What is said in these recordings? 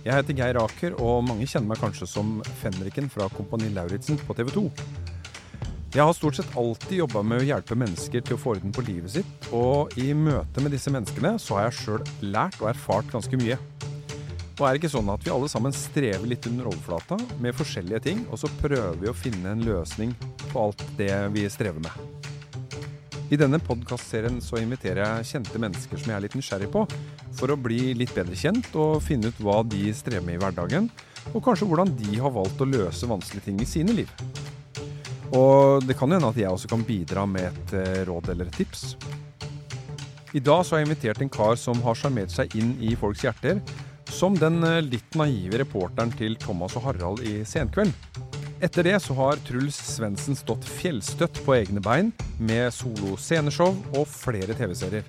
Jeg heter Geir Aker, og mange kjenner meg kanskje som fenriken fra Kompani Lauritzen på TV 2. Jeg har stort sett alltid jobba med å hjelpe mennesker til å få orden på livet sitt, og i møte med disse menneskene så har jeg sjøl lært og erfart ganske mye. Og er det ikke sånn at vi alle sammen strever litt under overflata med forskjellige ting, og så prøver vi å finne en løsning på alt det vi strever med? I denne podkastserien så inviterer jeg kjente mennesker som jeg er litt nysgjerrig på, for å bli litt bedre kjent og finne ut hva de strever med i hverdagen, og kanskje hvordan de har valgt å løse vanskelige ting i sine liv. Og det kan jo hende at jeg også kan bidra med et eh, råd eller et tips. I dag så har jeg invitert en kar som har sjarmert seg inn i folks hjerter, som den eh, litt naive reporteren til Thomas og Harald i Senkveld. Etter det så har Truls Svendsen stått fjellstøtt på egne bein med solo sceneshow og flere TV-serier.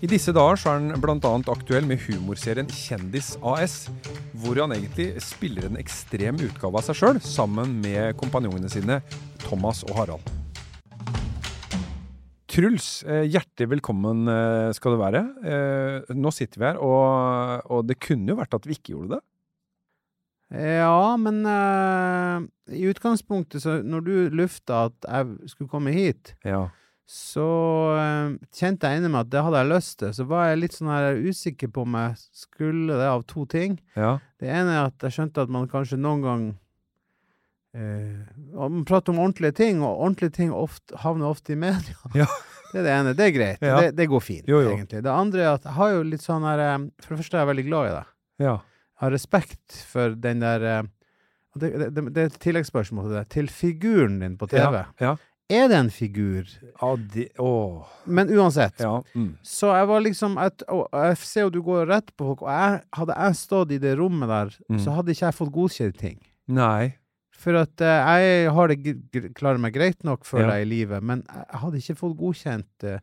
I disse dager så er han bl.a. aktuell med humorserien Kjendis AS, hvor han egentlig spiller en ekstrem utgave av seg sjøl, sammen med kompanjongene sine Thomas og Harald. Truls, eh, hjertelig velkommen eh, skal du være. Eh, Nå sitter vi her, og, og det kunne jo vært at vi ikke gjorde det. Ja, men uh, i utgangspunktet, så når du lufta at jeg skulle komme hit, Ja. Så eh, kjente jeg inni meg at det hadde jeg lyst til. Så var jeg litt sånn her usikker på om jeg skulle det av to ting. ja. Det ene er at jeg skjønte at man kanskje noen gang eh, Man prater om ordentlige ting, og ordentlige ting ofte, havner ofte i media. Ja. Det er det ene. Det er greit. Ja. Det, det går fint, Jo, jo. egentlig. Det andre er at jeg har jo litt sånn her eh, For det første er jeg veldig glad i deg. ja. Jeg har respekt for den der eh, det, det, det, det er et tilleggsspørsmål til det. Til figuren din på TV. Ja. ja. Er det en figur? ja de. Men uansett. Ja. Mm. Så jeg var liksom et, og Jeg ser jo du går rett på folk, og jeg, hadde jeg stått i det rommet der, Mm. så hadde ikke jeg fått godkjent ting. Nei. For at uh, jeg har det, klarer meg greit nok, for Ja. deg i livet, men jeg hadde ikke fått godkjent uh,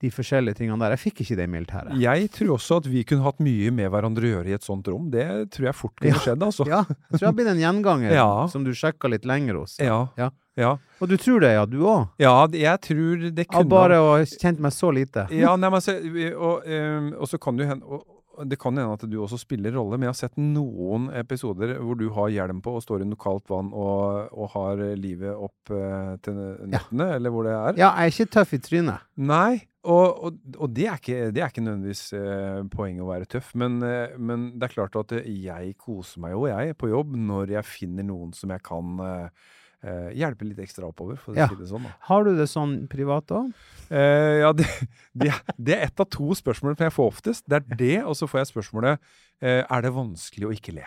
de forskjellige tingene der. Jeg fikk ikke det i militæret. Jeg tror også at vi kunne hatt mye med hverandre å gjøre i et sånt rom. Det tror jeg fort kunne skjedd, altså. Ja, jeg tror jeg har blitt en gjenganger Ja. som du sjekka litt lenger hos. Ja. Ja. Ja, Og du tror det, ja, du òg? ja jeg tror det Av kunne bare å ha kjent meg så lite. Ja, nei, men så, og, og, ehm, og så kan det hende og, det kan hende at du også spiller rolle, men jeg har sett noen episoder hvor du har hjelm på og står under kaldt vann og, og har livet opp eh, til nettene, eller hvor det er. Ja, jeg er ikke tøff i trynet. Nei, og, og, og det, er ikke, det er ikke nødvendigvis eh, poenget å være tøff, men, eh, men det er klart at jeg koser meg jo, jeg, på jobb når jeg finner noen som jeg kan eh, eh, hjelpe litt ekstra oppover, for å Ja. si det sånn. da. Har du det sånn privat òg? Eh, ja, det, det, det er ett av to spørsmål jeg får oftest. Det er det, og så får jeg spørsmålet eh, Er det vanskelig å ikke le?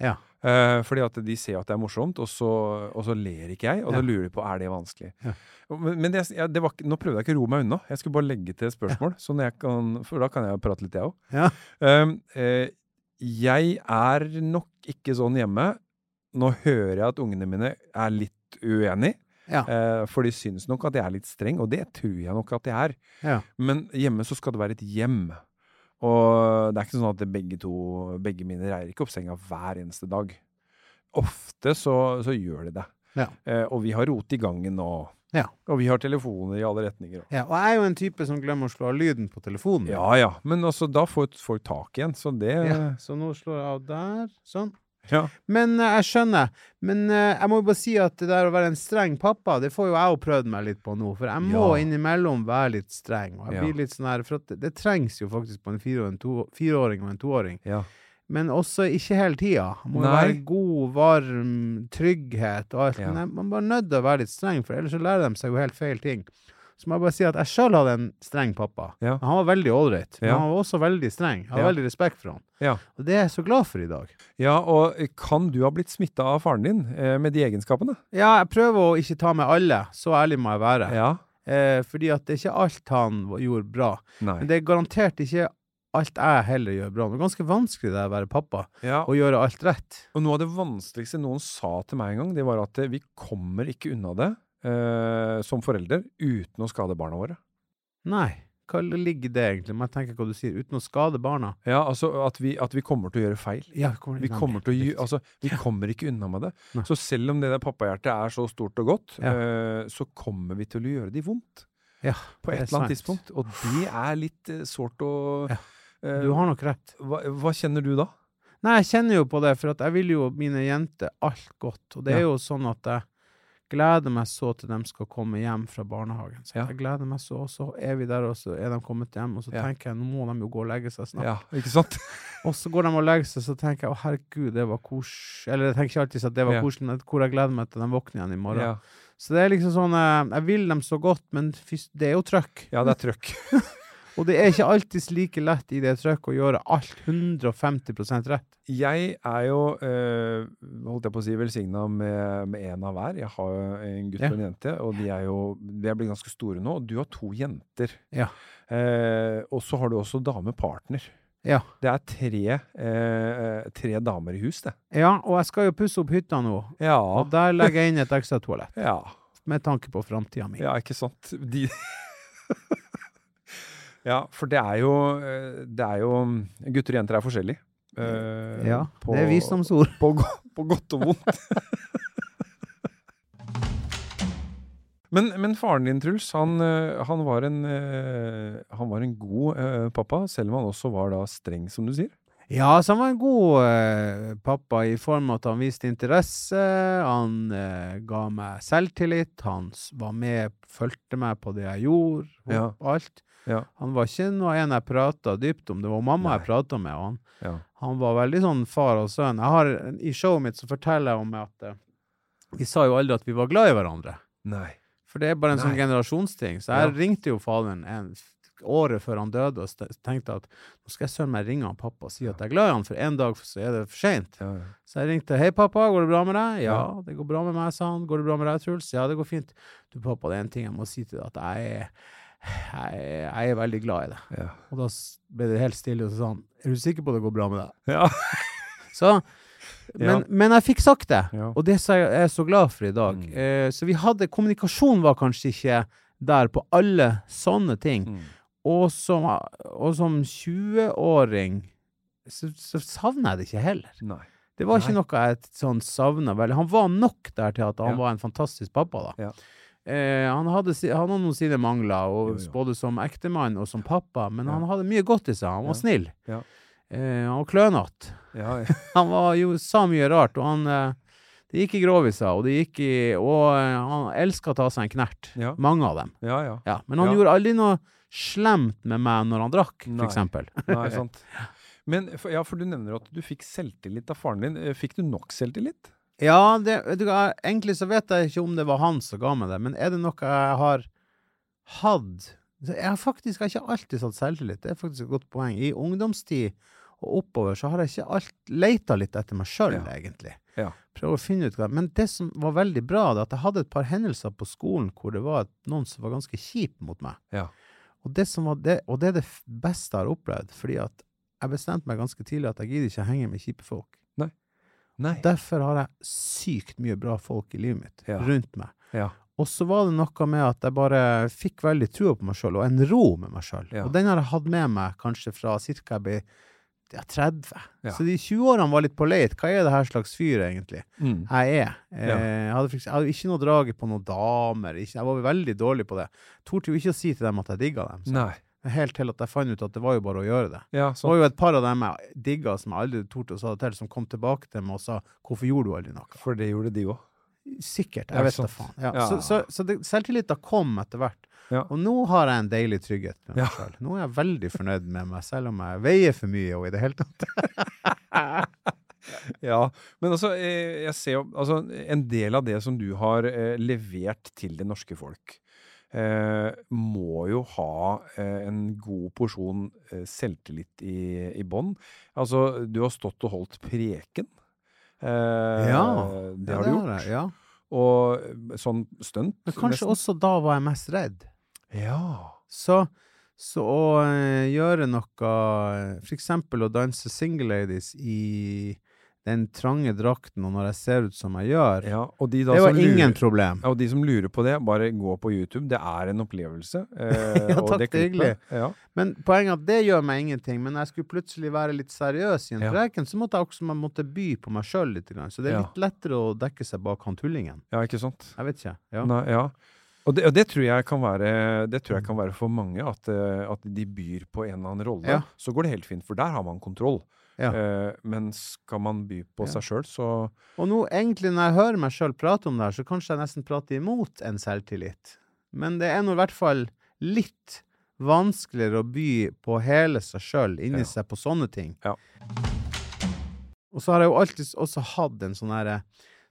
Ja. Eh, fordi at de ser at det er morsomt, og så, og så ler ikke jeg. Og Ja. da lurer de på er det vanskelig. Ja. Men, det, det var, nå prøvde jeg ikke å roe meg unna. Jeg skulle bare legge til spørsmål, kan, for da kan jeg prate litt, jeg òg. Ja. Um, eh, jeg er nok ikke sånn hjemme. Nå hører jeg at ungene mine er litt uenig. Ja. Eh, for de syns nok at jeg er litt streng, og det tror jeg nok at jeg er. Ja. Men hjemme så skal det være et hjem. Og det er ikke sånn at begge to, begge mine reier ikke opp senga hver eneste dag. Ofte så, så gjør de det. Ja. Eh, og vi har rot i gangen nå. Ja. og vi har telefoner i alle retninger. Ja, og jeg er jo en type som glemmer å slå av lyden på telefonen. Ja ja, men altså, da får folk tak igjen, så det Ja, Så nå slår jeg av der. Sånn. Ja. Men uh, jeg skjønner. Men uh, jeg må jo bare si at det der å være en streng pappa, det får jo jeg jo prøvd meg litt på nå. For jeg må Ja. innimellom være litt streng. Og jeg blir litt sånn her, For det, det trengs jo faktisk på en fireåring og en toåring. ja. Men også ikke hele tida. Må Nei. være god, varm trygghet og alt. Ja. Men man er bare nødt til å være litt streng, for ellers så lærer de seg jo helt feil ting. Så må jeg bare si at jeg sjøl hadde en streng pappa. Ja. Han var veldig ålreit. Men Ja. han var også veldig streng. Jeg har Ja. veldig respekt for han. Ja. Og det er jeg så glad for i dag. Ja, og kan du ha blitt smitta av faren din eh, med de egenskapene? Ja, jeg prøver å ikke ta med alle. Så ærlig må jeg være. Ja. Eh, fordi at det er ikke alt han gjorde bra. Nei. Men det er garantert ikke alt jeg heller gjør bra. Det er ganske vanskelig det å være pappa, Ja, og gjøre alt rett. og noe av det vanskeligste noen sa til meg en gang, det var at eh, vi kommer ikke unna det eh, som forelder uten å skade barna våre. Nei. Hva ligger det egentlig? Men jeg tenker hva du sier, uten å skade barna. Ja, altså at vi, at vi kommer til å gjøre feil. Ja, kommer, Vi kommer, til å, gjøre, altså, vi kommer ikke unna med det. Nei. Så selv om det der pappahjertet er så stort og godt, Ja. eh, så kommer vi til å gjøre de vondt. Ja, På et er eller annet sant. tidspunkt. Og det er litt eh, sårt å Ja. eh, Du har nok rett. hva, hva kjenner du da? Nei, jeg kjenner jo på det, for at jeg vil jo mine jenter alt godt. Og det er jo sånn at jeg gleder meg så til de skal komme hjem fra barnehagen. Så Ja. Jeg gleder meg så, og så er vi der, og så er de kommet hjem, og så Ja. tenker jeg nå må de jo gå og legge seg snart. Ja, ikke sant? Og så går de og legger seg, så tenker jeg å herregud, det var kos... Eller jeg tenker ikke alltid at det var Ja. koselig, men hvor jeg gleder meg til de våkner igjen i morgen. Så det er liksom sånn eh, Jeg vil dem så godt, men det er jo trøkk. ja, det er trøkk. Og det er ikke alltid like lett i det trøkket å gjøre alt 150 rett. Jeg er jo, eh, holdt jeg på å si, velsigna med, med en av hver. Jeg har en gutt Ja. og en jente, og de er jo de er blitt ganske store nå. Og du har to jenter. Ja. Eh, og så har du også damepartner. Ja. Det er tre, eh, tre damer i hus, det. ja, og jeg skal jo pusse opp hytta nå, Ja. og der legger jeg inn et ekstra toalett. Ja, Med tanke på framtida mi. ja ikke sant? De Ja, for det er jo eh, Det er jo Gutter og jenter er forskjellige. Uh, Ja, på- det er visdomsord. På, på godt og vondt. men, men faren din, Truls, han, eh, han, var en, han var en god pappa, selv om han også var da streng, som du sier. Ja, så han var en god eh, pappa i form av at han viste interesse, han eh, ga meg selvtillit, han var med, fulgte meg på det jeg gjorde, og Ja. alt. Ja. Han var ikke noe en jeg prata dypt om, det var mamma jeg Nei. prata med, han, Ja. han var veldig sånn far og sønn. Jeg har, I showet mitt så forteller jeg om at uh, vi sa jo aldri at vi var glad i hverandre. Nei. For det er bare en sånn generasjonsting. Så jeg Ja. ringte jo faderen en, året før han døde og tenkte at nå skal jeg søren meg ringe han pappa og si at jeg er glad i han, for en dag så er det for seint. Ja, ja. Så jeg ringte. 'Hei, pappa, går det bra med deg?' 'Ja, Ja. det går bra med meg', sa han. 'Går det bra med deg, Truls?' 'Ja, det går fint'. 'Du, pappa, det er en ting jeg må si til deg, at jeg er, jeg jeg er veldig glad i det. Ja. Og da ble det helt stille, og så sa han 'Er du sikker på at det går bra med deg?' Ja. Så men, men jeg fikk sagt det, og det er jeg så glad for i dag. Mm. Eh, så vi hadde Kommunikasjon var kanskje ikke der på alle sånne ting. Mm. Og som, som 20-åring så, så savner jeg det ikke heller. Nei. Det var ikke noe jeg sånn savna veldig. Han var nok der til at han Ja. var en fantastisk pappa, da. Ja. Eh, han hadde, han hadde noen sine mangler, og, Jo, jo. både som ektemann og som pappa, men Ja. han hadde mye godt i seg. Han var Ja. snill. Ja. Eh, han var klønete. Han var jo, sa mye rart, og han eh, Det gikk i groviser, og det gikk i Og eh, han elska å ta seg en knert. Mange av dem. ja, ja. Ja, men han gjorde aldri noe slemt med meg når han drakk, f.eks. Nei. Nei, sant. Men for, ja, for du nevner at du fikk selvtillit av faren din. Eh, Fikk du nok selvtillit? Ja, det, du egentlig så vet jeg ikke om det var han som ga meg det, men er det noe jeg har hatt Jeg har faktisk jeg har ikke alltid satt selvtillit, det er faktisk et godt poeng. I ungdomstid og oppover, så har jeg ikke alt leita litt etter meg sjøl, Ja. egentlig. Ja. Prøve å finne ut hva Men det som var veldig bra, det er at jeg hadde et par hendelser på skolen hvor det var noen som var ganske kjip mot meg. Ja. Og det, som var det, og det er det beste jeg har opplevd, fordi at jeg bestemte meg ganske tidlig at jeg gidder ikke henge med kjipe folk. Nei. Derfor har jeg sykt mye bra folk i livet mitt, Ja. rundt meg. Ja. Og så var det noe med at jeg bare fikk veldig trua på meg sjøl, og en ro med meg sjøl. Ja. Og den har jeg hatt med meg kanskje fra ca. jeg ble ja, 30. Ja. Så de 20-årene var litt på leit. Hva er det her slags fyr, egentlig? Mm. Jeg er. Eh, jeg, hadde, jeg hadde ikke noe draget på noen damer. Ikke, jeg var veldig dårlig på det. Torde jo ikke å si til dem at jeg digga dem. Så. Nei. Helt til at jeg fant ut at det var jo bare å gjøre det. Ja, Det var jo et par av dem jeg digga som jeg aldri torde å sa det til, som kom tilbake til meg og sa 'Hvorfor gjorde du aldri noe?' For det gjorde de òg. Sikkert. Jeg vet da faen. Ja. Ja. Så, så, så det, selvtilliten kom etter hvert. Ja. Og nå har jeg en deilig trygghet med meg Ja. selv. Nå er jeg veldig fornøyd med meg, selv om jeg veier for mye og i det hele tatt. Ja, men altså, eh, jeg ser jo altså, En del av det som du har eh, levert til det norske folk, eh, må jo ha eh, en god porsjon eh, selvtillit i, i bånn. Altså, du har stått og holdt preken. Eh, Ja, det har du gjort. jeg, Ja. Og eh, sånn stunt. Men kanskje nesten. også da var jeg mest redd. Ja. Så, så å gjøre noe For eksempel å danse single ladies i den trange drakten, og når jeg ser ut som jeg gjør, ja. De det var som lurer- ingen problem. Og de som lurer på det, bare gå på YouTube. Det er en opplevelse. Eh, Ja, takk, det er hyggelig. Ja. Men poenget er at det gjør meg ingenting. Men når jeg skulle plutselig være litt seriøs i en Ja. preken, så måtte jeg også man måtte by på meg sjøl litt. Så det er litt lettere å dekke seg bak han tullingen. ja, ikke sant? Jeg vet ikke. Ja. Nei, ja. Og det, og det tror være Det tror jeg kan være for mange, at, eh, at de byr på en eller annen rolle. Så går det helt fint, for der har man kontroll. Ja. Eh, men skal man by på Ja. seg sjøl, så Og nå, egentlig, når jeg hører meg sjøl prate om det her, så kanskje jeg nesten prater imot en selvtillit. Men det er nå i hvert fall litt vanskeligere å by på hele seg sjøl, inni Ja. seg på sånne ting. Ja. Og så har jeg jo alltid også hatt en sånn herre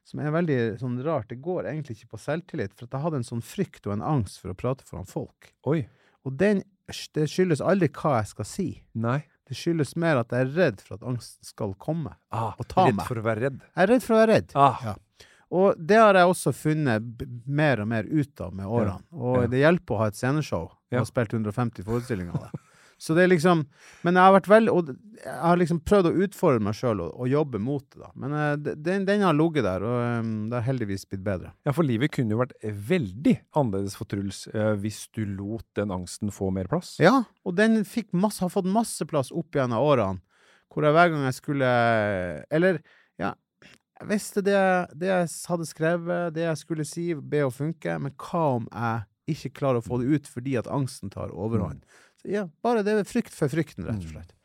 som er veldig sånn rart. Det går egentlig ikke på selvtillit, for jeg hadde en sånn frykt og en angst for å prate foran folk. Oi. Og den, det skyldes aldri hva jeg skal si. Nei. Det skyldes mer at jeg er redd for at angsten skal komme. Ah, Og ta redd meg. for å være redd. Jeg er redd for å være redd. Ah. Ja. Og det har jeg også funnet mer og mer ut av med årene. Og Ja. det hjelper å ha et sceneshow. Jeg Ja. spilt 150 forestillinger av det. Så det er liksom Men jeg har vært veldig Og jeg har liksom prøvd å utfordre meg sjøl og, og jobbe mot det, da. Men uh, den, den har ligget der, og um, det har heldigvis blitt bedre. Ja, for livet kunne jo vært veldig annerledes for Truls uh, hvis du lot den angsten få mer plass. Ja, og den masse, har fått masse plass opp gjennom årene. Hvor jeg hver gang jeg skulle Eller, ja Jeg visste det, det jeg hadde skrevet, det jeg skulle si, be å funke, men hva om jeg ikke klarer å få det ut fordi at angsten tar overhånd? Så ja, bare det er frykt for frykten, rett og slett.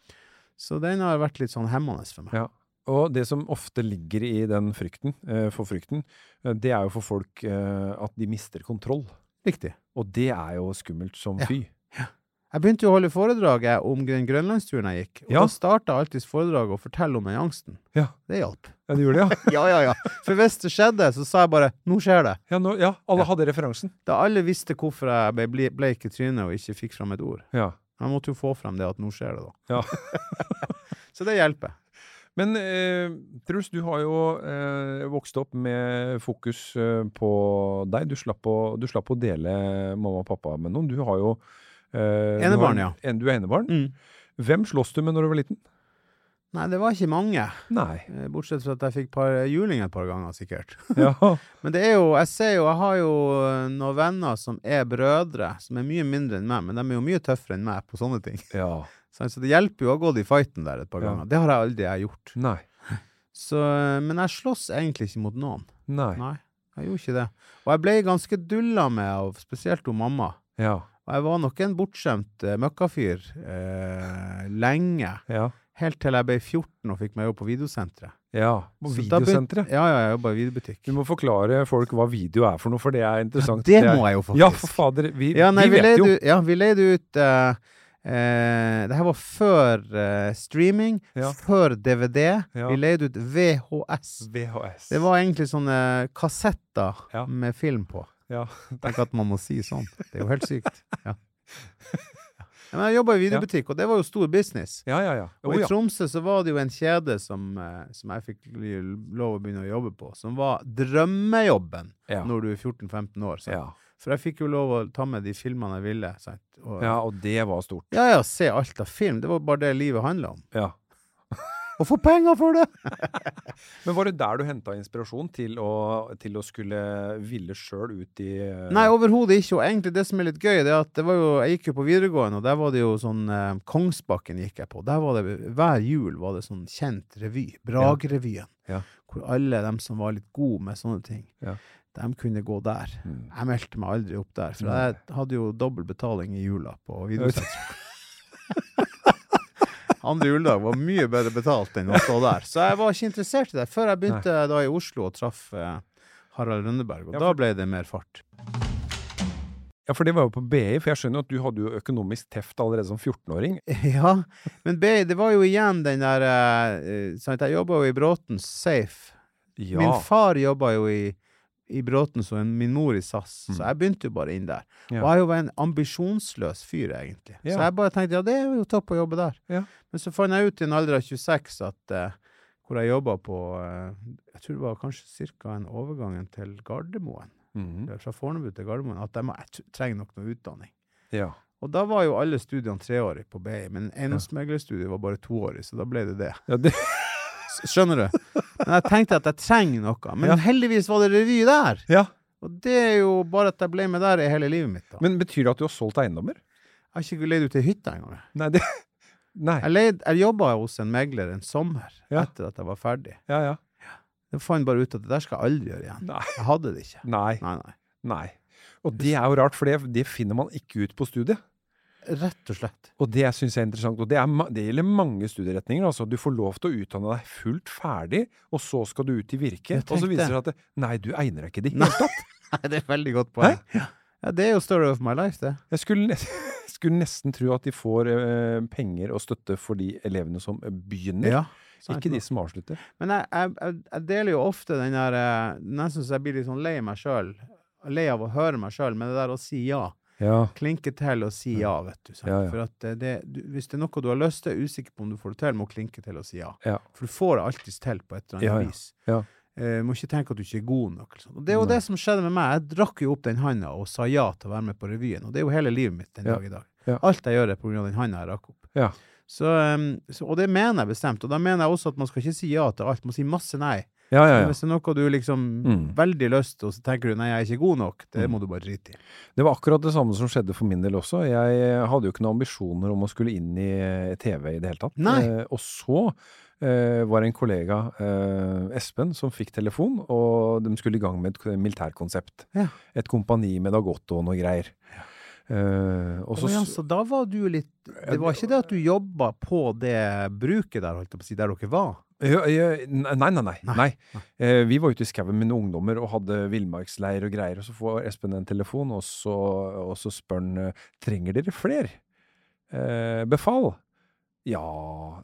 Så den har vært litt sånn hemmende for meg. Ja. Og det som ofte ligger i den frykten, eh, for frykten, eh, det er jo for folk eh, at de mister kontroll. Riktig. Og det er jo skummelt som fy. Ja. fy. Jeg begynte jo å holde foredraget om den grønlandsturen jeg gikk, og Ja. da starta alltid foredraget å fortelle om den angsten. Ja. Det hjalp. Ja, det gjorde det, ja. Ja, ja, ja. For hvis det skjedde, så sa jeg bare 'nå skjer det'. Ja, nå, ja alle hadde referansen. Da alle visste hvorfor jeg ble- bleik i trynet og ikke fikk fram et ord. Ja. Jeg måtte jo få frem det at nå skjer det, da. ja. Så det hjelper. Men eh, Truls, du har jo eh, vokst opp med fokus eh, på deg. Du slapp, å, du slapp å dele mamma og pappa med noen. Du har jo eh, du Enebarn, ja. En, du er enebarn. Hvem sloss du med når du var liten? Nei, det var ikke mange. Nei. Eh, Bortsett fra at jeg fikk par juling et par ganger, sikkert. Ja. Men det er jo, jeg ser jo, jeg har jo eh, noen venner som er brødre, som er mye mindre enn meg, men de er jo mye tøffere enn meg på sånne ting. ja. Så så det hjelper jo å ha gått i fighten der et par Ja. ganger. Det har jeg aldri jeg gjort. Nei. Så, eh, men jeg slåss egentlig ikke mot noen. Nei. Nei, jeg gjorde ikke det. Og jeg ble ganske dulla med av spesielt hun mamma. Ja. Og jeg var nok en bortskjemt uh, møkkafyr uh, lenge. Ja. Helt til jeg ble 14 og fikk meg jobb på videosenteret. Ja. På videosenteret. Ja, ja, jeg jobba i videobutikk. Du må forklare folk hva video er for noe, for det er interessant. det er- må jeg jo faktisk. Ja, for fader. Vi, Ja, nei, vi vi vet jo. ut- ja, vi leide ut uh, Uh, Det her var før uh, streaming, Ja. før DVD. Ja. Vi leide ut VHS. VHS. Det var egentlig sånne kassetter Ja. med film på. Ja. Tenk at man må si sånn. Det er jo helt sykt. Ja. Men jeg jobba i videobutikk, og det var jo stor business. Ja, ja, ja. Og i. Tromsø så var det jo en kjede som, eh, som jeg fikk lov å begynne å jobbe på, som var drømmejobben når du er 14-15 år. Ja. For jeg fikk jo lov å ta med de filmene jeg ville. Og, ja, og det var stort. ja, ja, se alt av film. Det var bare det livet handla om. Ja. Å få penger for det! Men var det der du henta inspirasjon til å, til å skulle ville sjøl ut i uh... Nei, overhodet ikke. Og egentlig det som er litt gøy, det er at det var jo, jeg gikk jo på videregående, og der var det jo sånn eh, Kongsbakken gikk jeg på. Der var det hver jul var det sånn kjent revy. Bragerevyen. Ja. Hvor alle dem som var litt gode med sånne ting, Ja. de kunne gå der. Mm. Jeg meldte meg aldri opp der, for jeg hadde jo dobbel betaling i jula på videosenteret. Andre juledag var mye bedre betalt enn å stå der. Så jeg var ikke interessert i det før jeg begynte da i Oslo og traff eh, Harald Rønneberg, og Ja, da ble det mer fart. Ja, for det var jo på BI, for jeg skjønner jo at du hadde jo økonomisk teft allerede som 14-åring. Ja, men BI, det var jo igjen den der eh, sant, Jeg jobba jo i Bråtens Safe. Ja. Min far jobba jo i, i Bråten som min mor i SAS, Mm. så jeg begynte jo bare inn der. Ja. Og jeg var en ambisjonsløs fyr, egentlig. Ja. Så jeg bare tenkte ja, det er jo topp å jobbe der. Ja. Men så fant jeg ut i en alder av 26 at uh, hvor jeg jobba på uh, Jeg tror det var kanskje ca. en overgangen til Gardermoen. Mm. Fra Fornebu til Gardermoen. At jeg, må, jeg trenger nok noe utdanning. ja. Og da var jo alle studiene treårige på BI, men eiendomsmeglerstudiet var bare toårig, så da ble det det. ja det, Skjønner du? Men jeg tenkte at jeg trenger noe. Men Ja. heldigvis var det revy der! ja. Og det er jo bare at jeg ble med der i hele livet mitt. da. Men betyr det at du har solgt eiendommer? Jeg har ikke leid ut ei hytte engang. Nei, det Nei. Jeg, leid, jeg jobba hos en megler en sommer Ja. etter at jeg var ferdig. Ja, ja. Jeg fant bare ut at det der skal jeg aldri gjøre igjen. Nei. Jeg hadde det ikke. Nei. Nei, nei. Og det er jo rart, for det, det finner man ikke ut på studiet. Rett og slett. Og det syns jeg er interessant. Og det, er, det gjelder mange studieretninger. Altså, du får lov til å utdanne deg fullt ferdig, og så skal du ut i virke. Og så viser det seg at det, Nei, du egner deg ikke i det hele tatt. Nei, det er veldig godt poeng. Ja. det er jo story of my life, det. Jeg skulle, nes skulle nesten tro at de får eh, penger og støtte for de elevene som begynner. Ja. sant ikke de som avslutter. Men jeg, jeg, jeg, jeg deler jo ofte den der eh, Nesten så jeg blir litt sånn lei meg sjøl. Lei av å høre meg sjøl, men det der å si ja. Ja. Klinke til og si ja, vet du. Sant? Ja, ja. For at eh, det, du, hvis det er noe du har lyst til, er usikker på om du får det til, må klinke til og si ja. Ja. For du får det alltids til på et eller annet vis. Eh, må ikke tenke at du ikke er god nok. Liksom. Og det er jo Nei. det som skjedde med meg. Jeg drakk jo opp den handa og sa ja til å være med på revyen. Og det er jo hele livet mitt den dag i dag. Alt jeg gjør, er av den handa jeg rakk opp. Så, um, så, og det mener jeg bestemt. Og da mener jeg også at man skal ikke si ja til alt. Man må si masse nei. Ja, ja, ja. Hvis det er noe du liksom Mm. veldig lyst til, og så tenker du nei, jeg er ikke god nok, det Mm. må du bare drite i. Det var akkurat det samme som skjedde for min del også. Jeg hadde jo ikke noen ambisjoner om å skulle inn i eh, TV i det hele tatt. Eh, og så eh, var det en kollega, eh, Espen, som fikk telefon, og de skulle i gang med et militærkonsept. Ja. Et kompani med Dagotto og greier. Eh, og så, oh, ja, så da var du litt Det var ikke det at du jobba på det bruket der, holdt jeg på å si, der dere var? Nei, nei, nei. Nei. Eh, vi var ute i skauen med noen ungdommer og hadde villmarksleir og greier, og så får Espen en telefon, og så, og så spør han eh, trenger dere fler eh, befal. Ja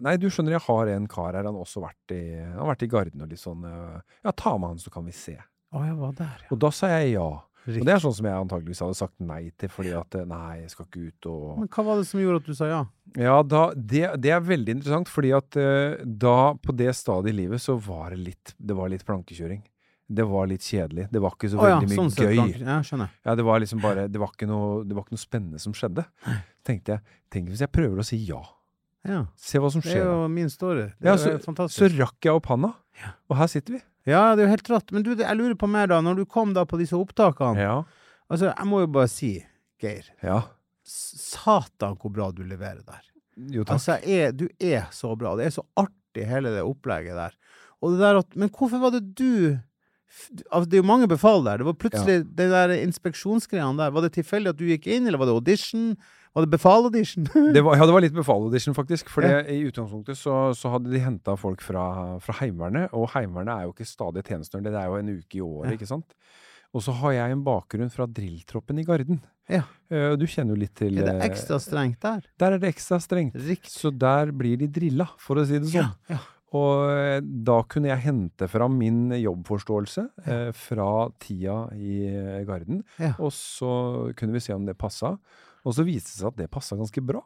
Nei, du skjønner, jeg har en kar her, han har også vært i, han har vært i Garden og litt sånn Ja, ta med han, så kan vi se. Å, jeg var der, ja. Og da sa jeg ja. Riktig. Og det er sånn som jeg antageligvis hadde sagt nei til, fordi at eh, nei, jeg skal ikke ut og Men hva var det som gjorde at du sa ja? ja, da, det, det er veldig interessant, fordi at uh, da, på det stadiet i livet, så var det litt, det var litt plankekjøring. Det var litt kjedelig. Det var ikke så ja, veldig mye sånn gøy. Ja, skjønner. Ja, det var liksom bare, det var ikke noe, det var ikke noe spennende som skjedde. tenkte jeg, tenk hvis jeg prøver å si ja. Ja. Se hva som Det er skjer. jo min story. Det Ja, så, så rakk jeg opp handa, og her sitter vi. Ja, det er jo helt rått. Men du, jeg lurer på mer da, når du kom da på disse opptakene Ja. Altså, jeg må jo bare si, Geir, Ja. satan hvor bra du leverer der. Jo, takk. Altså, er, du er så bra. Det er så artig, hele det opplegget der. Og det der at, men hvorfor var det du altså, Det er jo mange befal der. Det var plutselig det der inspeksjonsgreiene der. Var det tilfeldig at du gikk inn, eller var det audition? Var det befal-audition? Ja, det var litt befal-audition, faktisk. For Ja. i utgangspunktet så, så hadde de henta folk fra, fra Heimevernet, og Heimevernet er jo ikke stadig tjenestegjørende, det er jo en uke i året, Ja. ikke sant? Og så har jeg en bakgrunn fra drilltroppen i Garden. Ja. Eh, Du kjenner jo litt til er det eh, ekstra strengt der? Der er det ekstra strengt. Riktig. Så der blir de drilla, for å si det sånn. Ja, ja. Og eh, da kunne jeg hente fram min jobbforståelse eh, fra tida i Garden, Ja. og så kunne vi se om det passa. Og så viste det seg at det passa ganske bra.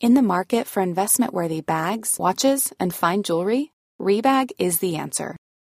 In the market for investment worthy bags, watches, and fine jewelry, Rebag is the answer.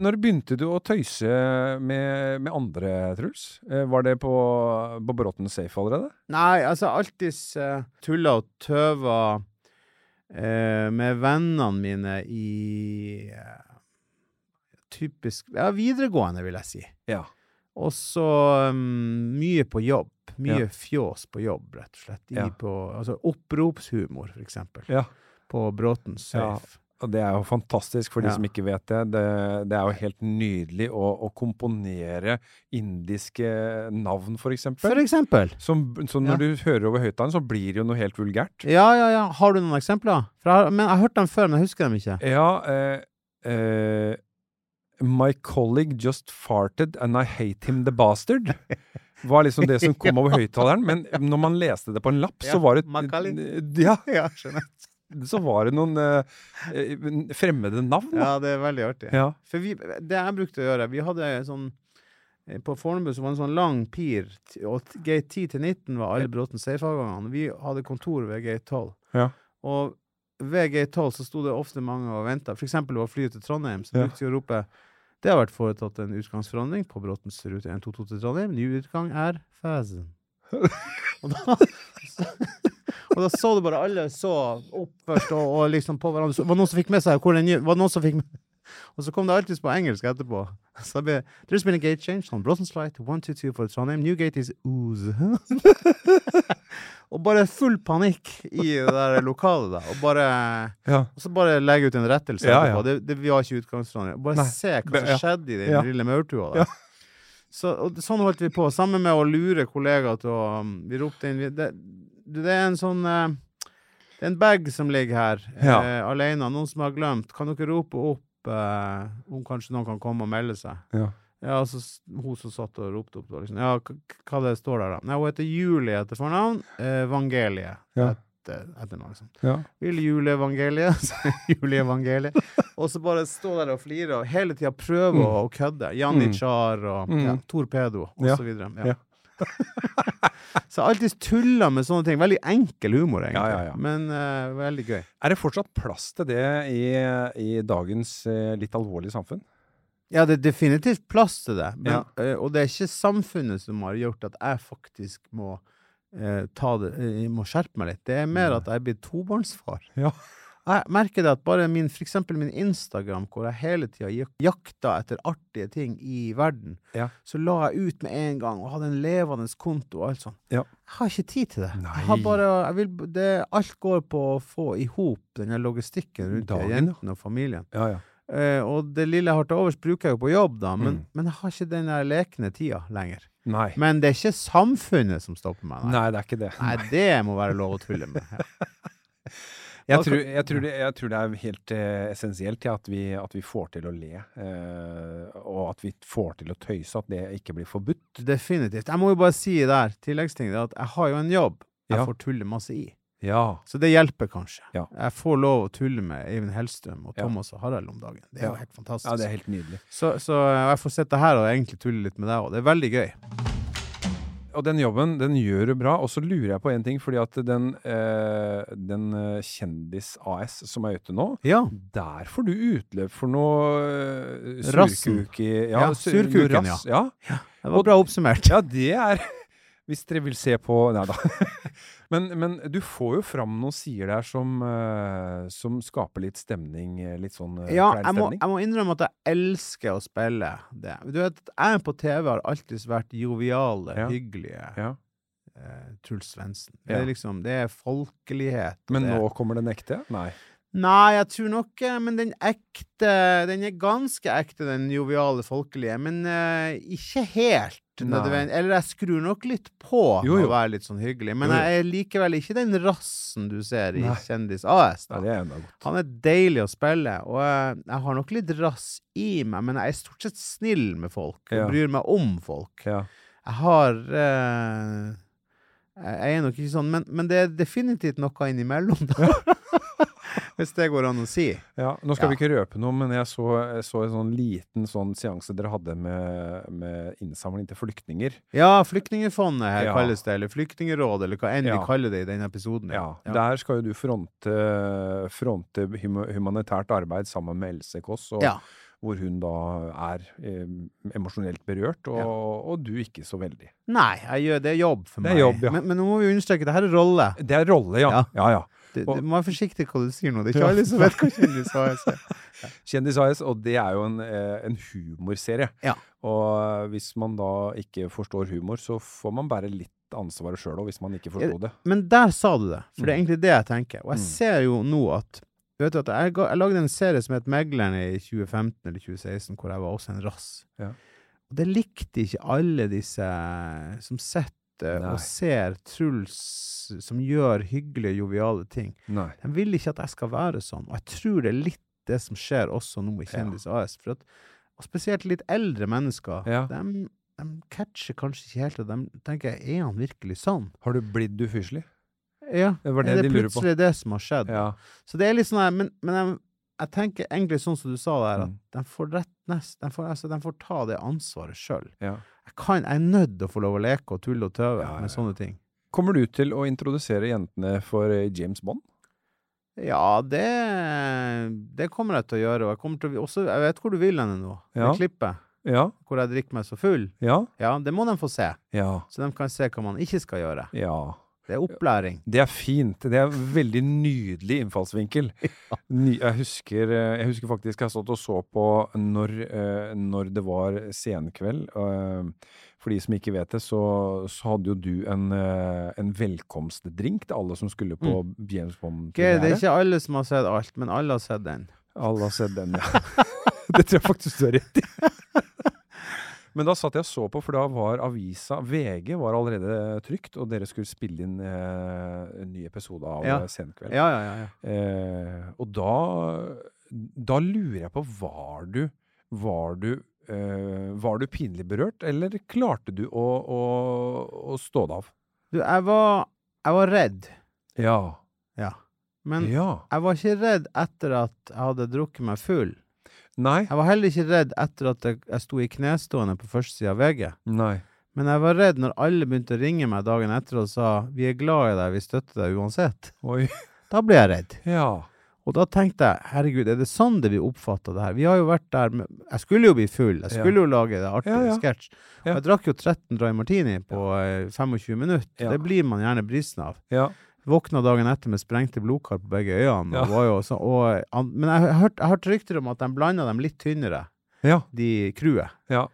Når begynte du å tøyse med, med andre, Truls? Eh, Var det på, på Bråten Safe allerede? Nei, altså alltids uh, tulla og tøva eh, med vennene mine i eh, typisk Ja, videregående, vil jeg si. Ja. Og så um, mye på jobb. Mye Ja. fjås på jobb, rett og slett. I Ja. på, altså oppropshumor, for eksempel. Ja. På Bråten. Safe. Og det er jo fantastisk for de Ja. som ikke vet det. det. Det er jo helt nydelig å, å komponere indiske navn, for eksempel. For eksempel. Som, så når Ja. du hører over høyttaleren, så blir det jo noe helt vulgært. Ja, ja, ja. Har du noen eksempler? For jeg, har- men jeg har hørt dem før, men jeg husker dem ikke. Ja eh, eh, My colleague just farted and I hate him the bastard. Var liksom det som kom over høyttaleren. Men når man leste det på en lapp, så var det Ja, Ja, skjønner. så var det noen eh, eh, fremmede navn. da. Ja, det er veldig artig. Ja. For vi, det jeg brukte å gjøre Vi hadde sånn eh, På Fornebu så var det en sånn lang pir, og gate 10 til 19 var alle Bråten Safe-avgangene. Vi hadde kontor ved gate 12. Ja. Og ved gate 12 så sto det ofte mange og venta. For eksempel var flyet til Trondheim, så brukte vi å rope Det har vært foretatt en utgangsforandring på Bråtens rute 122 til Trondheim. Ny utgang er Fæsen. og da Og da så du bare alle så opp først, og, og liksom på hverandre. Så var det noen som fikk med seg hvor den Var det noen som fikk med Og så kom det alltid på engelsk etterpå. Så det ble There's been a gate change on Brossens flight 122 for Trondheim. New gate is ooze. og bare full panikk i det der lokalet, da. Og bare Ja. Og så bare legge ut en rettelse Ja, ja. Det, det var ikke utgangstrondheim. Bare Nei. se hva som skjedde i den lille maurtua der. Så, sånn holdt vi på. Sammen med å lure kollegaer til å Vi ropte inn vi, det, det er en sånn eh, Det er en bag som ligger her Ja. uh, alene. Noen som har glemt. Kan dere rope opp uh, om kanskje noen kan komme og melde seg? Ja. Ja, altså hun som satt og ropte opp, liksom. Ja, hva det står der, da? Nei, hun heter Julie etter fornavn. Evangeliet, Evangelie Ja. etter, etternavn. Liksom. Ja. Vil juleevangeliet. juleevangeliet. Og så bare stå der og flire og hele tida prøve Mm. å kødde. Janitsjar og Mm. ja, Torpedo og Ja. så jeg har alltid tulla med sånne ting. Veldig enkel humor, egentlig. Ja, ja, ja. Men uh, veldig gøy. Er det fortsatt plass til det i, i dagens uh, litt alvorlige samfunn? Ja, det er definitivt plass til det. Men, Ja. eh, og det er ikke samfunnet som har gjort at jeg faktisk må ta det må skjerpe meg litt. Det er mer at jeg er blitt tobarnsfar. Ja. Jeg merker det at bare min, for eksempel min Instagram, hvor jeg hele tida jakta etter artige ting i verden, Ja. så la jeg ut med en gang og hadde en levende konto og alt sånt. Ja. Jeg har ikke tid til det. Nei. Jeg har bare, jeg vil, det. Alt går på å få i hop denne logistikken rundt Dagen, jentene og familien. Ja, ja. Eh, og det lille jeg har til overs, bruker jeg jo på jobb, da, men, Mm. men jeg har ikke den der lekende tida lenger. Nei. Men det er ikke samfunnet som stopper meg. Nei, Nei, det er ikke det. nei det må være lov å tulle med. Jeg tror, jeg, tror det, jeg tror det er helt eh, essensielt ja, at, vi, at vi får til å le, eh, og at vi får til å tøyse, at det ikke blir forbudt. Definitivt. Jeg må jo bare si der, tilleggsting, at jeg har jo en jobb jeg Ja. får tulle masse i. Ja. Så det hjelper kanskje. Jeg får lov å tulle med Eivind Hellstrøm og. Thomas og Harald om dagen. Det er jo helt fantastisk. ja, det er helt nydelig. Så, så jeg får sitte her og egentlig tulle litt med deg òg. Det er veldig gøy. Og den jobben, den gjør du bra. Og så lurer jeg på en ting, fordi at den, eh, den eh, Kjendis AS som er ute nå, Ja. der får du utløp for noe eh, Rassen. surkuk i Ja, surkuken, rass. ja. Det var bra oppsummert. Ja, det er Hvis dere vil se på Nei da. Men, men du får jo fram noen sider der som, eh, som skaper litt stemning. eh, Litt sånn eh, Ja, jeg må, jeg må innrømme at jeg elsker å spille det. Du vet, jeg på TV har alltid vært joviale, Ja. hyggelige Ja. Truls Svendsen. Det er liksom, det er folkelighet. Men det, nå kommer den ekte? Nei. Nei, jeg tror nok Men den ekte Den er ganske ekte, den joviale, folkelige. Men uh, ikke helt Nei. nødvendig. Eller jeg skrur nok litt på Jo, jo. å være litt sånn hyggelig. Men jeg er likevel ikke den rassen du ser i Nei. Kjendis AS. Da. Ja, er. Han er deilig å spille, og jeg, jeg har nok litt rass i meg, men jeg er stort sett snill med folk. Ja. Bryr meg om folk. Ja. Jeg har uh, Jeg er nok ikke sånn, men, men det er definitivt noe innimellom, da. Hvis det går an å si. Ja, nå skal Ja. vi ikke røpe noe, men jeg så, jeg så en sånn liten sånn seanse dere hadde med, med innsamling til flyktninger. Ja, Flyktningfondet her Ja. kalles det, eller Flyktningrådet, eller hva enn Ja. vi kaller det i denne episoden. Ja, Der skal jo du fronte, fronte hum humanitært arbeid sammen med Else Kåss, og, hvor hun da er eh, emosjonelt berørt, og, Ja. og du ikke så veldig. Nei, gjør, det er jobb for Det er meg. jobb, ja. men, men nå må vi understreke, det her er rolle. Det er rolle, ja. Ja. ja, ja. Du, Og- du må være forsiktig hva du sier nå. Det er ikke Ja. alle som vet hva kjendis AS er. Kjendis AS, og det er jo en, eh, en humorserie. Ja. Og hvis man da ikke forstår humor, så får man bære litt ansvaret sjøl òg, hvis man ikke forsto det. Men der sa du det, for det er Mm. egentlig det jeg tenker. Og jeg Mm. ser jo nå at Vet du at jeg, jeg lagde en serie som het Megleren i 2015 eller 2016, hvor jeg var også en rass. Ja. Og det likte ikke alle disse som sitter Nei. og ser Truls som gjør hyggelige, joviale ting. Nei. De vil ikke at jeg skal være sånn. Og jeg tror det er litt det som skjer også nå i Ja. Kjendis AS. For at, og spesielt litt eldre mennesker. Ja. De, de catcher kanskje ikke helt, og de tenker er han virkelig sånn? Har du blitt ufyselig? Ja, Det var det er de det lurer på. plutselig det som har skjedd? Ja. Så det er litt sånn men, men jeg, jeg tenker egentlig sånn som du sa der, at Mm. de får rett nest, de får, altså, de får ta det ansvaret sjøl. ja. Jeg, jeg er nødt til å få lov å leke og tulle og tøve Ja, ja, med sånne ting. Kommer du til å introdusere jentene for eh, James Bond? Ja, det, det kommer jeg til å gjøre, og jeg til også, Jeg vet hvor du vil henne nå, Ja. det klippet, Ja. hvor jeg drikker meg så full. Ja. Ja, det må de få se, Ja. så de kan se hva man ikke skal gjøre. Ja. Det er opplæring. Det er fint. Det er en veldig nydelig innfallsvinkel. Ny, jeg, husker, eh, jeg husker faktisk jeg stått og så på når, eh, når det var senkveld. eh, For de som ikke vet det, så, så hadde jo du en, en velkomstdrink til alle som skulle på James Ok, det er ikke alle som har sett alt, men alle har sett den. Alle har sett den, ja. det tror jeg faktisk du har rett i. Men da satt jeg og så på, for da var avisa VG var allerede trygt, og dere skulle spille inn eh, en ny episode av Ja. eh, Senkveld. Ja, ja, ja. ja. Eh, og da, da lurer jeg på, var du, var du, eh, var du pinlig berørt, eller klarte du å, å, å stå det av? Du, jeg var, jeg var redd. Ja. Ja. Men jeg var ikke redd etter at jeg hadde drukket meg full. Nei. Jeg var heller ikke redd etter at jeg, jeg sto i knestående på første sida av VG. Nei. Men jeg var redd når alle begynte å ringe meg dagen etter og sa 'vi er glad i deg, vi støtter deg uansett'. Oi. Da ble jeg redd. Ja. Og da tenkte jeg 'herregud, er det sånn det blir oppfatta det her'? Vi har jo vært der med Jeg skulle jo bli full, jeg Ja. skulle jo lage det artige Ja, ja. sketsj. Ja. Jeg drakk jo 13 dry martini på eh, 25 minutter. Ja. Det blir man gjerne brisen av. Våkna dagen etter med sprengte blodkar på begge øynene. Ja. Og var jo så, og, men jeg har hørt, rykter om at de blanda dem litt tynnere, Ja. de crewet. ja.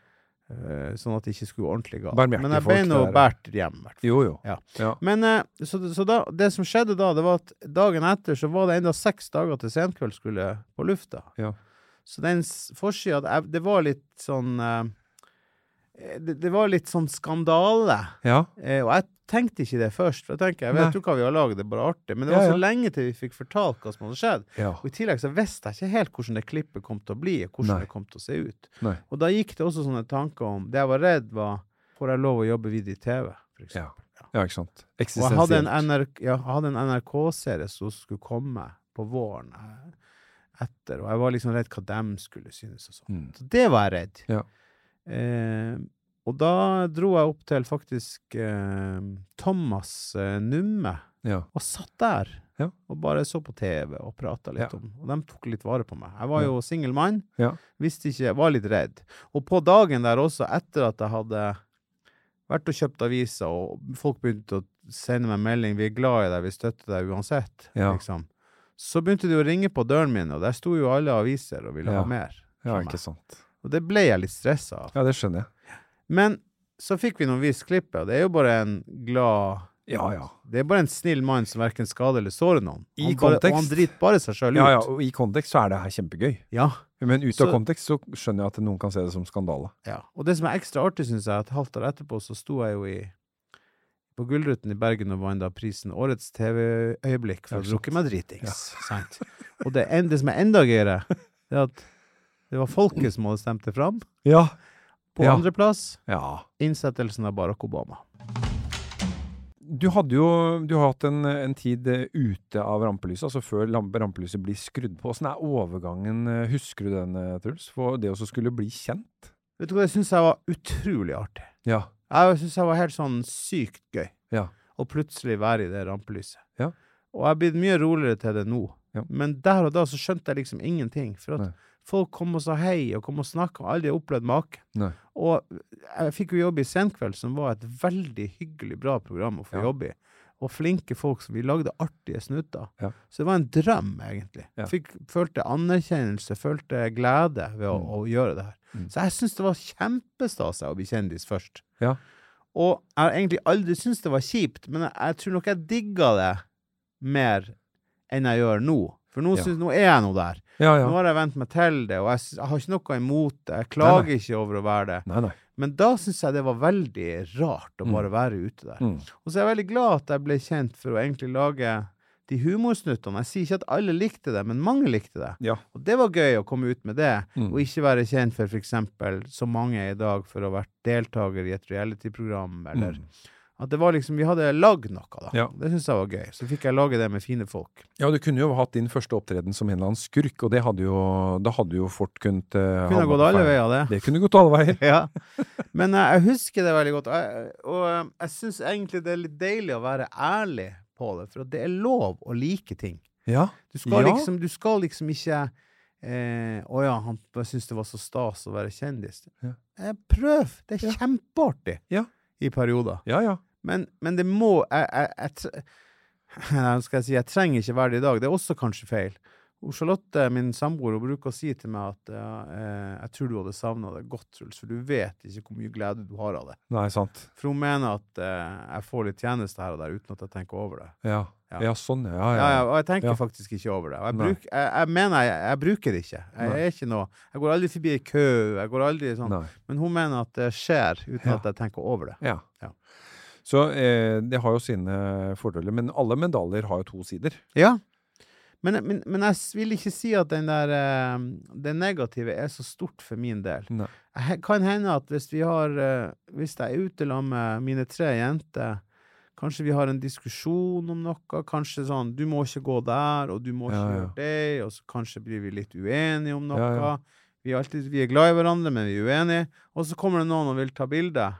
Uh, sånn at det ikke skulle gå ordentlig galt. Men jeg ble nå båret hjem, i hvert fall. Jo, jo. Ja. Ja. Men uh, så, så da, det som skjedde da, det var at dagen etter så var det enda seks dager til Senkveld skulle på lufta. Ja. Så den forsida det- Det var litt sånn uh, det, det var litt sånn skandale. Ja. Eh, og jeg tenkte ikke det først. For jeg tenker, jeg vet Nei. jo hva vi har laget, det er bare artig. Men det Ja, var så ja. lenge til vi fikk fortalt hva som hadde skjedd. Ja. Og i tillegg så visste jeg ikke helt hvordan det klippet kom til å bli, og hvordan Nei. det kom til å se ut. Nei. Og da gikk det også sånne tanker om Det jeg var redd, var Får jeg lov å jobbe videre i TV, for Ja. eksempel. ja, ikke sant. Og jeg hadde en, NRK, ja, jeg hadde en NRK-serie som skulle komme på våren eh, etter, og jeg var liksom redd hva dem skulle synes og sånn. Mm. Så det var jeg redd. Ja. Eh, og da dro jeg opp til faktisk eh, Thomas eh, Numme, Ja. og satt der. Ja. Og bare så på TV og prata litt Ja. om Og de tok litt vare på meg. Jeg var jo singel mann, Ja. visste ikke, var litt redd. Og på dagen der også, etter at jeg hadde vært og kjøpt aviser, og folk begynte å sende meg melding 'Vi er glad i deg, vi støtter deg uansett', liksom. Så begynte de å ringe på døren min, og der sto jo alle aviser og ville ha mer. ja, ikke sant. Og det ble jeg litt stressa av. Ja, det skjønner jeg. Men så fikk vi noen vist klippet, og det er jo bare en glad Ja, ja. Det er bare en snill mann som verken skader eller sårer noen. I Han bare, og han driter bare seg sjøl ut. Ja, ja, og i kontekst så er det her kjempegøy. Ja, Men ut av Så- kontekst så skjønner jeg at noen kan se det som skandale. ja. Og det som er ekstra artig, syns jeg, at halvt år etterpå så sto jeg jo i på Gullruten i Bergen og vant da prisen Årets TV-øyeblikk for å drukke meg dritings. Ja. Og det, en, det som er enda gøyere, det er at det var folket som hadde stemt det fram. Ja. På Ja. andreplass ja. innsettelsen av Barack Obama. Du hadde jo du har hatt en, en tid eh, ute av rampelyset, altså før rampelyset blir skrudd på. Åssen er overgangen? eh, Husker du den, eh, Truls? For det å skulle bli kjent? Vet du hva, det syns jeg var utrolig artig. Ja. Jeg syns jeg var helt sånn sykt gøy. Ja. Å plutselig være i det rampelyset. Ja. Og jeg er blitt mye roligere til det nå. Ja. Men der og da så skjønte jeg liksom ingenting. For at Nei. Folk kom og sa hei, og kom og snakka. Aldri opplevd maken. Og jeg fikk jo jobbe i Senkveld, som var et veldig hyggelig, bra program å få Ja. jobbe i. Og flinke folk som vi lagde artige snutter. Ja. Så det var en drøm, egentlig. Ja. Fikk, følte anerkjennelse, følte glede ved å, Mm. å gjøre det her. Mm. Så jeg syns det var kjempestas å bli kjendis først. Ja. Og jeg har egentlig aldri syntes det var kjipt, men jeg, jeg tror nok jeg digga det mer enn jeg gjør nå. For nå, synes, nå er jeg nå der. Ja, Nå har jeg vent meg til det, og jeg, jeg har ikke noe imot det. Jeg klager nei. ikke over å være det. Nei, nei. Men da syns jeg det var veldig rart å Mm. bare være ute der. Mm. Og så er jeg veldig glad at jeg ble kjent for å egentlig lage de humorsnuttene. Jeg sier ikke at alle likte det, men mange likte det. Ja. Og det var gøy å komme ut med det, Mm. og ikke være kjent for f.eks., så mange er i dag, for å ha vært deltaker i et reality-program, eller Mm. At det var liksom Vi hadde lagd noe, da. Ja. Det syns jeg var gøy. Så fikk jeg lage det med fine folk. ja, du kunne jo hatt din første opptreden som en eller annen skurk, og det hadde jo, da hadde jo fort kunnet uh, Kunne gått alle veier, det. Det kunne gått alle veier. ja. Men eh, jeg husker det veldig godt. Jeg, og, eh, jeg syns egentlig det er litt deilig å være ærlig på det, for det er lov å like ting. Ja. Du skal, Ja. liksom, du skal liksom ikke eh, Å ja, han syntes det var så stas å være kjendis. Ja. Eh, prøv! Det er Ja. kjempeartig Ja. I perioder. Ja, ja. Men, men det må jeg, jeg, jeg, skal jeg si? Jeg trenger ikke være det i dag. Det er også kanskje feil. Og Charlotte, min samboer, hun bruker å si til meg at ja, eh, jeg tror du hadde savna det godt, Truls, for du vet ikke hvor mye glede du har av det. Nei, sant. For hun mener at eh, jeg får litt tjeneste her og der uten at jeg tenker over det. Ja. Ja. Ja, sånn, ja. Ja, Ja, og jeg tenker faktisk ikke over det. Jeg, bruk, jeg, jeg mener jeg, jeg bruker det ikke. Jeg er ikke noe Jeg går aldri forbi i kø. Jeg går aldri sånn. Nei. Men hun mener at det skjer uten at jeg tenker over det. Ja. Ja. Så eh, det har jo sine fordeler. Men alle medaljer har jo to sider. Ja. Men, men, men jeg vil ikke si at den der eh, det negative er så stort for min del. Nei. Kan hende at hvis vi har eh, Hvis jeg er ute sammen med mine tre jenter Kanskje vi har en diskusjon om noe. Kanskje sånn 'Du må ikke gå der, og du må ikke Ja, ja. gjøre det.' Og så kanskje blir vi litt uenige om noe. Ja. Vi, er alltid, vi er glad i hverandre, men vi er uenige. Og så kommer det noen og vil ta bilde.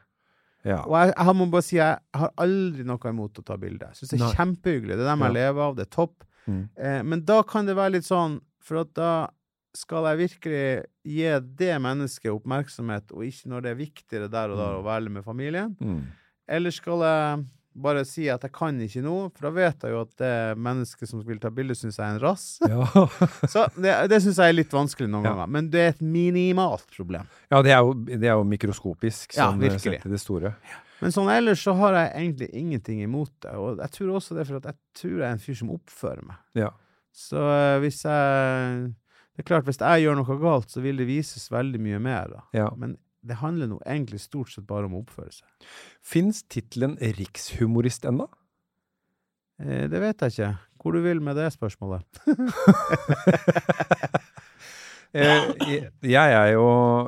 Ja. Og jeg, jeg må bare si jeg har aldri noe imot å ta bilde. Jeg syns det er Nei. kjempehyggelig. Det er dem jeg lever av. Det er topp. Mm. Eh, men da kan det være litt sånn, for da skal jeg virkelig gi det mennesket oppmerksomhet, og ikke når det er viktigere der og da Mm. å være med familien. Mm. Eller skal jeg bare si at jeg kan ikke noe, for da vet jeg jo at det mennesket som vil ta bilde, syns jeg er en rass. Ja. Så det, det syns jeg er litt vanskelig noen Ja. ganger. Men det er et minimalt problem. ja, det er jo, det er jo mikroskopisk, Ja, sånn virkelig. sett i det store. Men sånn ellers så har jeg egentlig ingenting imot det. Og jeg tror også det er for at jeg tror jeg er en fyr som oppfører meg. Ja. Så eh, hvis jeg Det er klart, hvis jeg gjør noe galt, så vil det vises veldig mye mer, da. Ja. Men det handler nå egentlig stort sett bare om å oppføre seg. Fins tittelen rikshumorist ennå? Eh, det vet jeg ikke. Hvor du vil med det spørsmålet? Eh, jeg- jeg er jo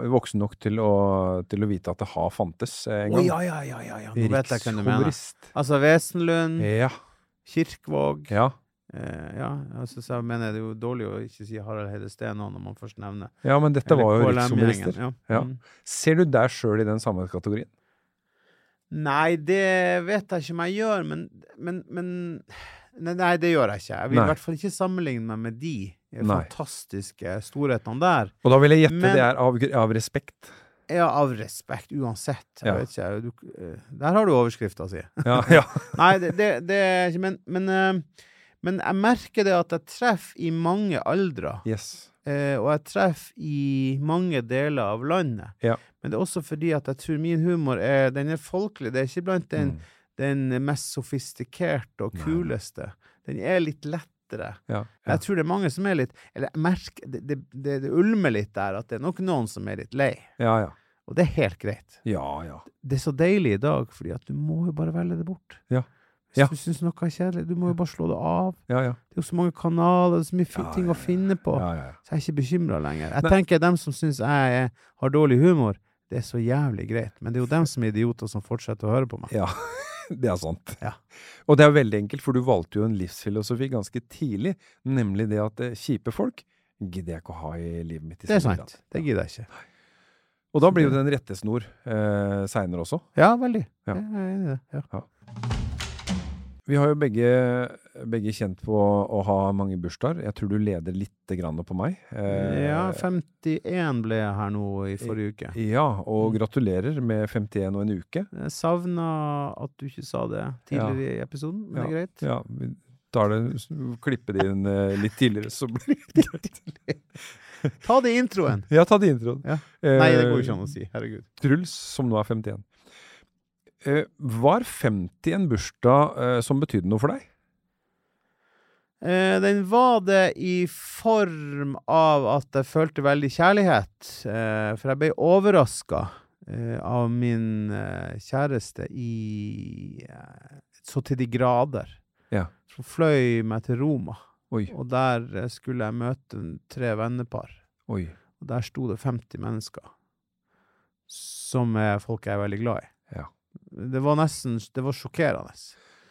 voksen nok til å, til å vite at det har fantes en gang. ja, ja, ja, ja, ja. Nå vet jeg hvem du mener. Altså Wesenlund, Ja. Kirkvåg Ja. Eh, Ja, altså, så jeg mener det er jo dårlig å ikke si Harald Heide Steen nå når man først nevner ja, men dette Eller var jo KLM-gjengen. Ja. Ja. Mm. Ser du deg sjøl i den samme kategorien? Nei, det vet jeg ikke om jeg gjør, men, men, men Nei, det gjør jeg ikke. Jeg vil Nei. i hvert fall ikke sammenligne meg med de Nei. fantastiske storhetene der. Og da vil jeg gjette Men- det er av, av respekt. Ja, av respekt, uansett. Ja. vet ikke, du, eh, der har du overskrifta si. Ja, ja. Nei, det, det, det er ikke Men, men, eh, men jeg merker det at jeg treffer i mange aldre. Yes. Eh, og jeg treffer i mange deler av landet. Ja. Men det er også fordi at jeg tror min humor er, den er folkelig. Det er ikke blant den, Mm. den mest sofistikerte og kuleste. Den er litt lettere. Ja. Jeg tror det er mange som er litt Eller jeg merker det, det, det, det ulmer litt der at det er nok noen som er litt lei. ja, ja. Og det er helt greit. Ja, ja. Det er så deilig i dag, fordi at du må jo bare velge det bort. Ja. Hvis Ja. du syns noe er kjedelig, du må jo bare slå det av. Ja, ja. Det er jo så mange kanaler, er så mye ting å finne på. ja, ja, ja. Så jeg er ikke bekymra lenger. Jeg Nei. tenker dem som syns jeg er, har dårlig humor, det er så jævlig greit. Men det er jo dem som er idioter som fortsetter å høre på meg. Ja, det er sant. Ja. Og det er jo veldig enkelt, for du valgte jo en livsfilosofi ganske tidlig, nemlig det at eh, kjipe folk gidder jeg ikke å ha i livet mitt. i Det er sant. Det gidder jeg ikke. Og da blir jo det en rettesnor eh, seinere også. Ja, veldig. Ja. Jeg er enig i det. Ja. Vi har jo begge, begge kjent på å ha mange bursdager. Jeg tror du leder litt grann på meg. Eh, ja, 51 ble jeg her nå i forrige uke. Ja, og gratulerer med 51 og en uke. Jeg savna at du ikke sa det tidligere i episoden, men det er greit. Ja, vi tar det, klipper det inn eh, litt tidligere, så blir det greit. Ta det i introen! Ja, ta det i introen. Ja. Eh, Nei, det går ikke an å si. Herregud. Truls, som nå er 51. Eh, var 50 en bursdag eh, som betydde noe for deg? Eh, den var det i form av at jeg følte veldig kjærlighet. Eh, for jeg ble overraska eh, av min kjæreste i så til de grader. Ja. Så fløy meg til Roma. Oi, Og der skulle jeg møte tre vennepar. oi. Og der sto det 50 mennesker. Som er folk jeg er veldig glad i. Det var nesten Det var sjokkerende.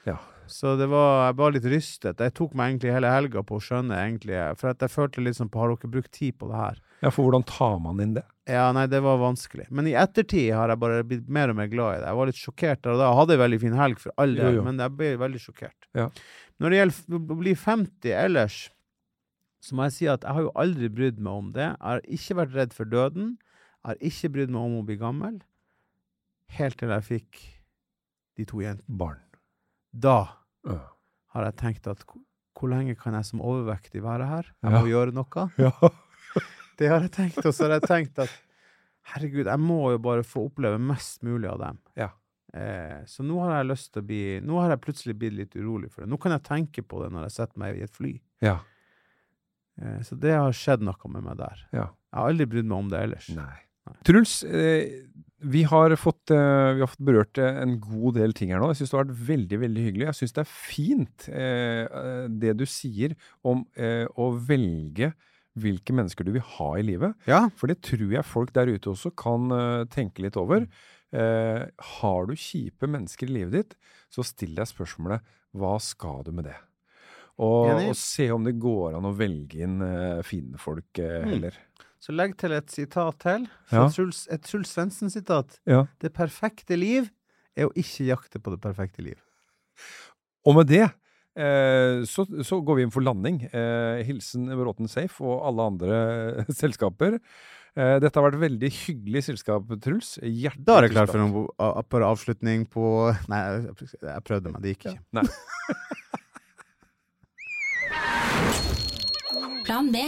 Ja. Så det var, jeg var litt rystet. Jeg tok meg egentlig hele helga på å skjønne, egentlig. For jeg følte litt sånn på Har dere brukt tid på det her? Ja, for hvordan tar man inn det? Ja, nei, det var vanskelig. Men i ettertid har jeg bare blitt mer og mer glad i det. Jeg var litt sjokkert der og da. Jeg hadde en veldig fin helg for all del, men jeg ble veldig sjokkert. Ja. Når det gjelder å bli 50 ellers, så må jeg si at jeg har jo aldri brydd meg om det. Jeg har ikke vært redd for døden. Jeg har ikke brydd meg om å bli gammel. Helt til jeg fikk de to jentene. Barn. Da ja. har jeg tenkt at hvor- lenge kan jeg som overvektig være her? Jeg Ja. må gjøre noe. Ja. Det har jeg tenkt, og så har jeg tenkt at herregud, jeg må jo bare få oppleve mest mulig av dem. Ja. Eh, så nå har jeg lyst til å bli Nå har jeg plutselig blitt litt urolig for det. Nå kan jeg tenke på det når jeg setter meg i et fly. ja. Eh, så det har skjedd noe med meg der. Ja. Jeg har aldri brydd meg om det ellers. Nei. Truls, eh, vi, har fått, eh, vi har fått berørt eh, en god del ting her nå. Jeg syns det har vært veldig veldig hyggelig. Jeg syns det er fint eh, eh, det du sier om eh, å velge hvilke mennesker du vil ha i livet. Ja. For det tror jeg folk der ute også kan eh, tenke litt over. Eh, har du kjipe mennesker i livet ditt, så still deg spørsmålet hva skal du med det? Og, og se om det går an å velge inn fine folk eh, Mm. Så legg til et sitat til. Ja. Truls, et Truls Svendsen-sitat. Ja. Det perfekte liv er å ikke jakte på det perfekte liv. Og med det eh, så, så går vi inn for landing. Eh, hilsen Bråten Safe og alle andre selskaper. Eh, dette har vært veldig hyggelig selskap, Truls. Hjertelig Da er jeg klar for en avslutning på Nei, jeg- prøvde meg, det gikk ikke. Nei. Plan B.